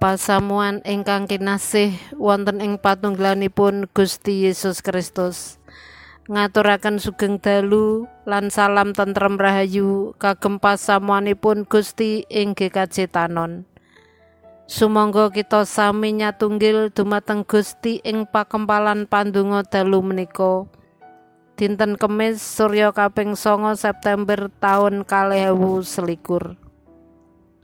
pasamuan ingkang kinasih wonten ing patunggalanipun Gusti Yesus Kristus. Ngaturaken sugeng dalu lan salam tentrem rahayu kagem pasamuanipun Gusti ing GKJ Tanon. Sumangga kita sami nyatunggil dumateng Gusti ing pakempalan pandonga dalu menika. Dinten Kemis Surya kaping 9 September taun 2021.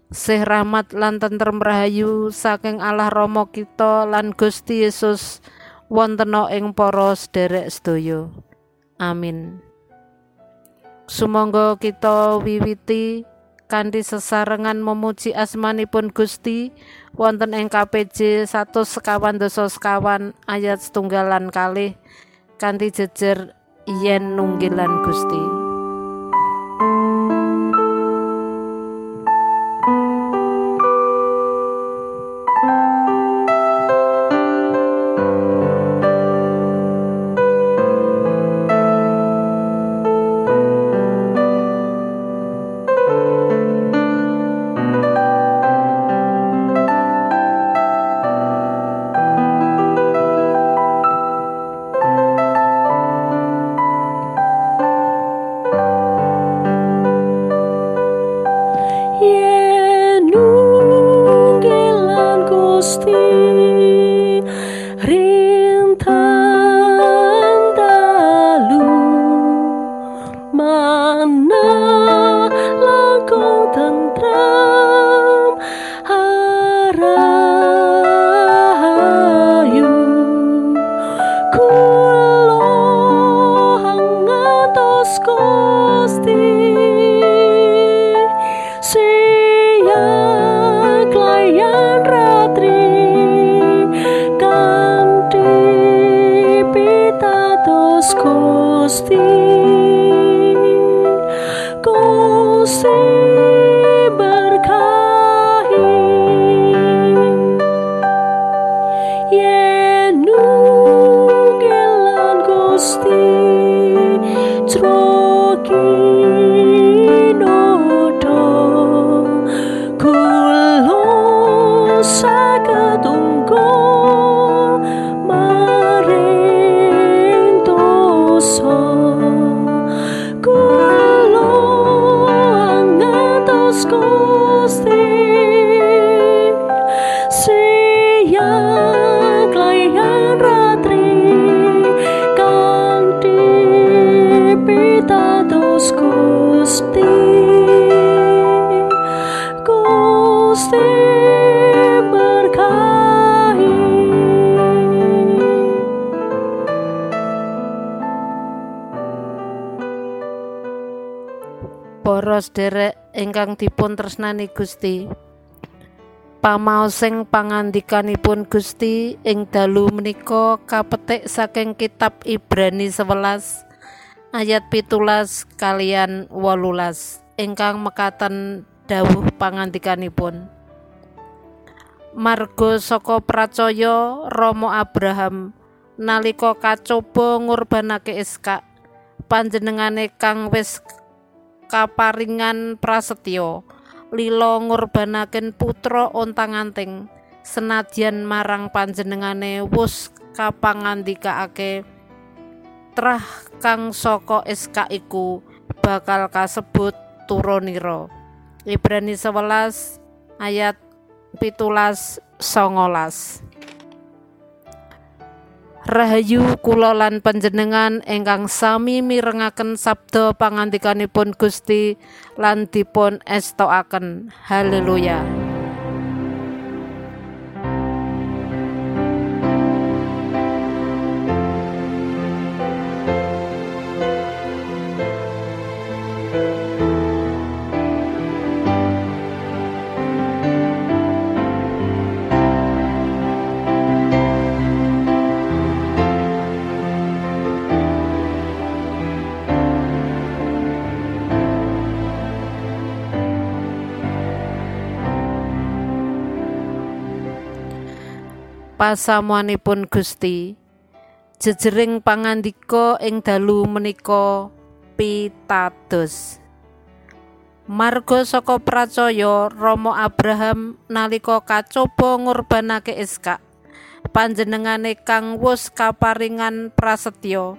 Sih rahmat lan tentrem rahayu saking Allah Rama kita lan Gusti Yesus wontena ing para sederek sedaya. Amin. Sumangga kita wiwiti kanthi sesarengan memuji asmanipun Gusti wonten ing KPJ 1 sekawan dosa sekawan ayat setunggalan kalih kanthi jejer yen nunggilan Gusti. Para sederek ingkang dipun tresnani Gusti. Pamaosing pangandikanipun Gusti ing dalu menika kapetik saking kitab Ibrani 11 ayat pitulas kalian wolulas ingkang mekaten dawuh pangandikanipun. Margo saka pracaya Romo Abraham nalika kacoba ngurbanake Iska panjenengane kang wis kaparingan prasetyo lila ngurbanaken putra ontang-anting senadyan marang panjenengane wus kapangandikaake trah kang saka SK iku bakal kasebut turonira Ibrani 11 ayat pitulas songolas Rahayu kula lan panjenengan ingkang sami mirengaken sabda pangandikanipun Gusti lan dipun estokaken. Haleluya. Pasamuanipun Gusti. Jejering pangandika ing dalu menika pitados. Margo saka pracaya Rama Abraham nalika kacoba ngurbanake Iska panjenengane kang wus kaparingan prasetyo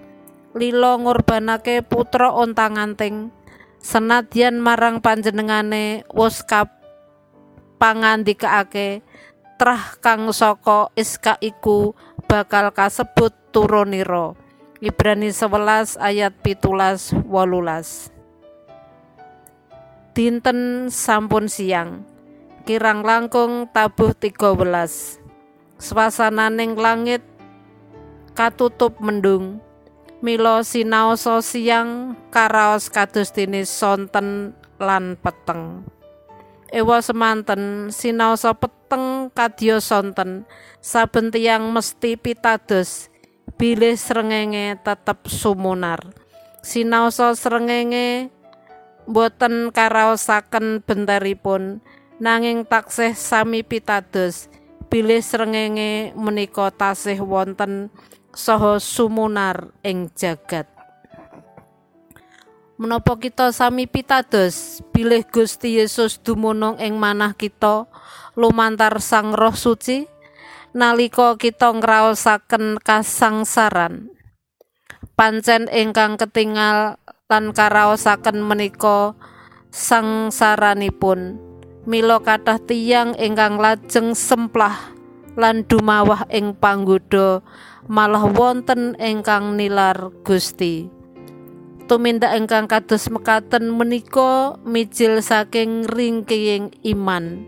lila ngurbanake putra ontang-anting senadyan marang panjenengane wus kapangandikaake trah kang saka Iska iku bakal kasebut turunira Ibrani 11 ayat pitulas wolulas. Dinten sampun siang. Kirang langkung tabuh 13 swasananing langit katutup mendung. Milo sinaosa siang karaos kados dene sonten lan peteng. Ewa semanten sinaosa peteng kadya sonten saben mesti pitados bilih srengenge tetep sumunar. Sinaosa srengenge boten karaosaken bentaripun. Nanging taksih sami pitados bilih srengenge menika tasih wonten saha sumunar ing jagat menapa kita sami pitados bilih Gusti Yesus dumunung ing manah kita lumantar Sang Roh Suci nalika kita ngraosaken kasangsaran. Pancen ingkang ketingal lan karaosaken menika sangsaranipun. Mila kathah tiyang ingkang lajeng semplah lan dumawah ing panggoda malah wonten ingkang nilar Gusti tumindak ingkang kados mekaten menika mijil saking ringkiying iman.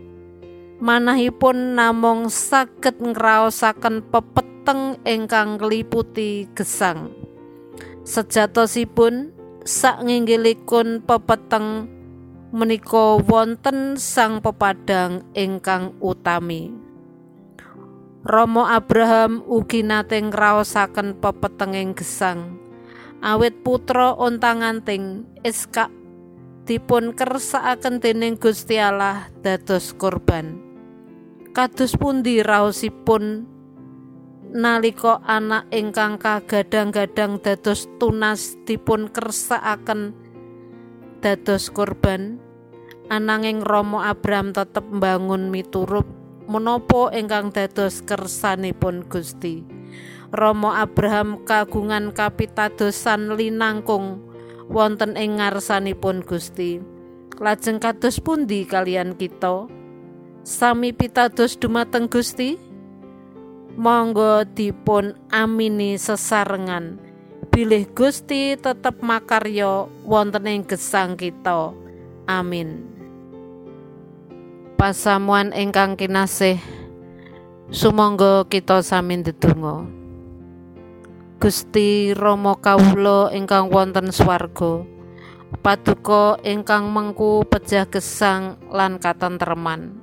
Manahipun namung saged ngraosaken pepeteng ingkang ngliputi gesang. Sejatosipun sak nginggilikun pepeteng menika wonten sang pepadang ingkang utami. Romo Abraham ugi nate ngraosaken pepetenging gesang awit putra ontang-anting Iska dipun kersakaken dening Gusti Allah dados korban. Kados pundi raosipun nalika anak ingkang kagadang-gadang dados tunas dipun kersakaken dados korban ananging Romo Abraham tetep mbangun miturut menapa ingkang dados kersanipun Gusti Romo Abraham kagungan kapitadosan linangkung wonten ing ngarsanipun Gusti. Lajeng kados pundi kalian kita? Sami pitados dumateng Gusti. Monggo dipun amini sesarengan. Bilih Gusti tetep makarya wonten ing gesang kita. Amin. Pasamuan ingkang kinasih sumangga kita sami ndedonga Gusti Rama kawula ingkang wonten swarga paduka ingkang mengku pejah gesang lan katentreman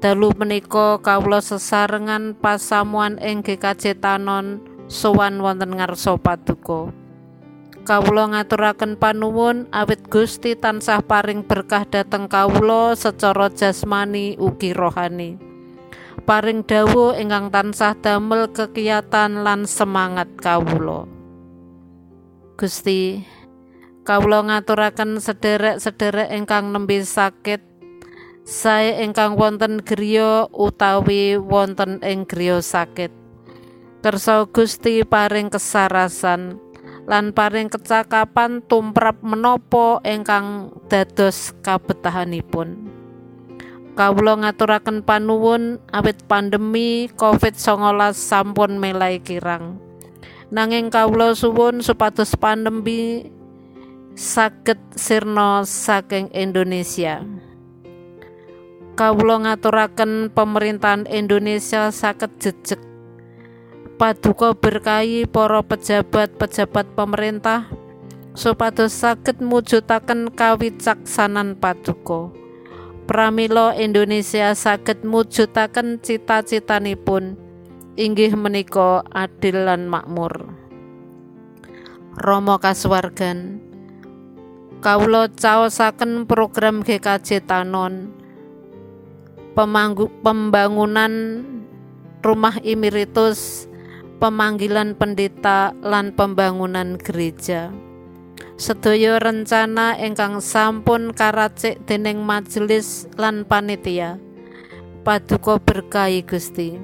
Dalu menika kawula sesarengan pasamuan ing GKJ Tanon sowan wonten ngarsa paduka. Kawula ngaturaken panuwun awit Gusti tansah paring berkah dhateng kawula secara jasmani ugi rohani. Paring dawuh ingkang tansah damel kekiyatan lan semangat kawula. Gusti, kawula ngaturaken sederek-sederek ingkang nembe sakit sae ingkang wonten griya utawi wonten ing griya sakit kersa Gusti paring kesarasan lan paring kecakapan tumrap menopo ingkang dados kabetahanipun kawula ngaturaken panuwun awit pandemi Covid-19 sampun melai kirang. Nanging kawula suwun supados pandemi saged sirna saking Indonesia. Kawula ngaturaken pemerintahan Indonesia saged jejeg. Paduka berkahi para pejabat-pejabat pemerintah supados saged mujudaken kawicaksanan paduka pramila Indonesia saged mujudaken cita-citanipun. Inggih menika adil lan makmur. Romo kasuwargan. Kawula caosaken program GKJ Tanon. Pemanggu, pembangunan rumah imiritus, pemanggilan pendeta, lan pembangunan gereja. Sedaya rencana ingkang sampun karacik dening majelis lan panitia. Paduka berkahi Gusti.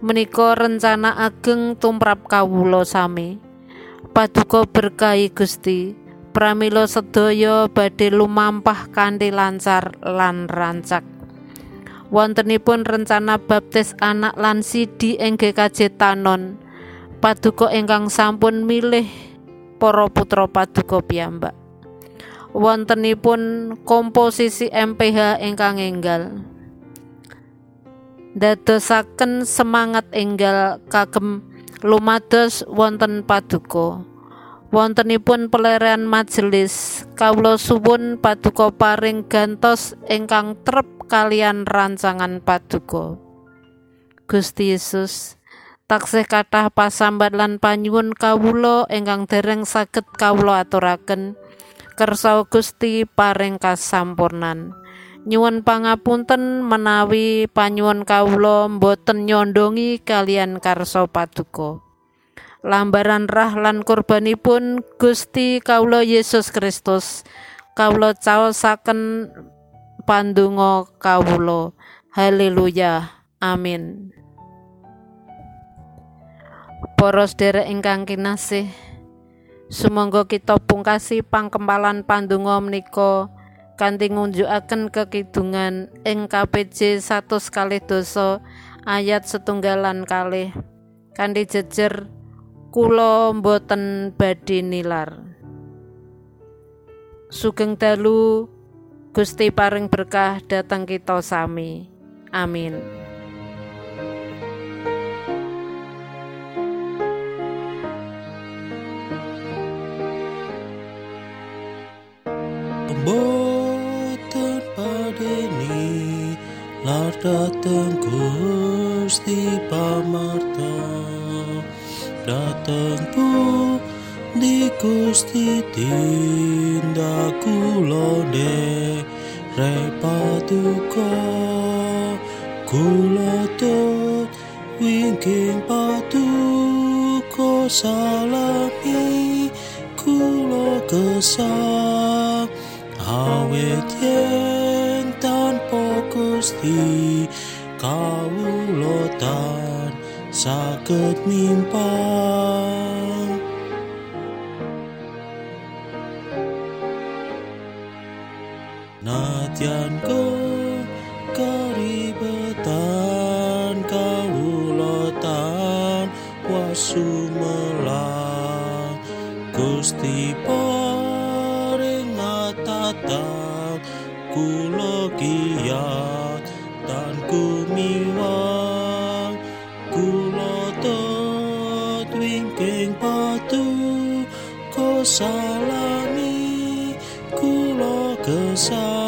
Menika rencana ageng tumrap kawula sami. Paduka berkahi Gusti. Pramila sedaya badhe lumampah kanthi lancar lan rancak. Wontenipun rencana baptis anak lan sidi ing GKJ Tanon. Paduka ingkang sampun milih para putra paduka piyambak. Wontenipun komposisi MPH ingkang enggal. Dadosaken semangat enggal kagem lumados wonten paduka. Wontenipun pelerian majelis kawula suwun paduka paring gantos ingkang trep kalian rancangan paduka. Gusti Yesus taksih kathah pasambat lan panyuwun kawula ingkang dereng saged kawula aturaken. Kersa Gusti paring kasampurnan nyuwun pangapunten menawi panyuwun kawula boten nyondongi kalian karsa paduka. Lambaran rah lan kurbanipun Gusti kawula Yesus Kristus. Kawula caosaken pandonga kawula. Haleluya. Amin Para sedherek ingkang kinasih, sumangga kita pungkasi pangkempalan pandonga menika kanthi ngunjukaken kekidungan ing KPJ 100 kalih dosa ayat setunggalan kalih kanthi jejer kula mboten badhe nilar. Sugeng dalu Gusti paring berkah datang kita sami. Amin. Pamarta dateng pu di Gusti tindak de repatuka kula tot wingking patuko salami. Kula kesal awet yen tanpa Gusti kawulotan sa kagnimpang not tiyan ko wingking patu ko salami kula kesang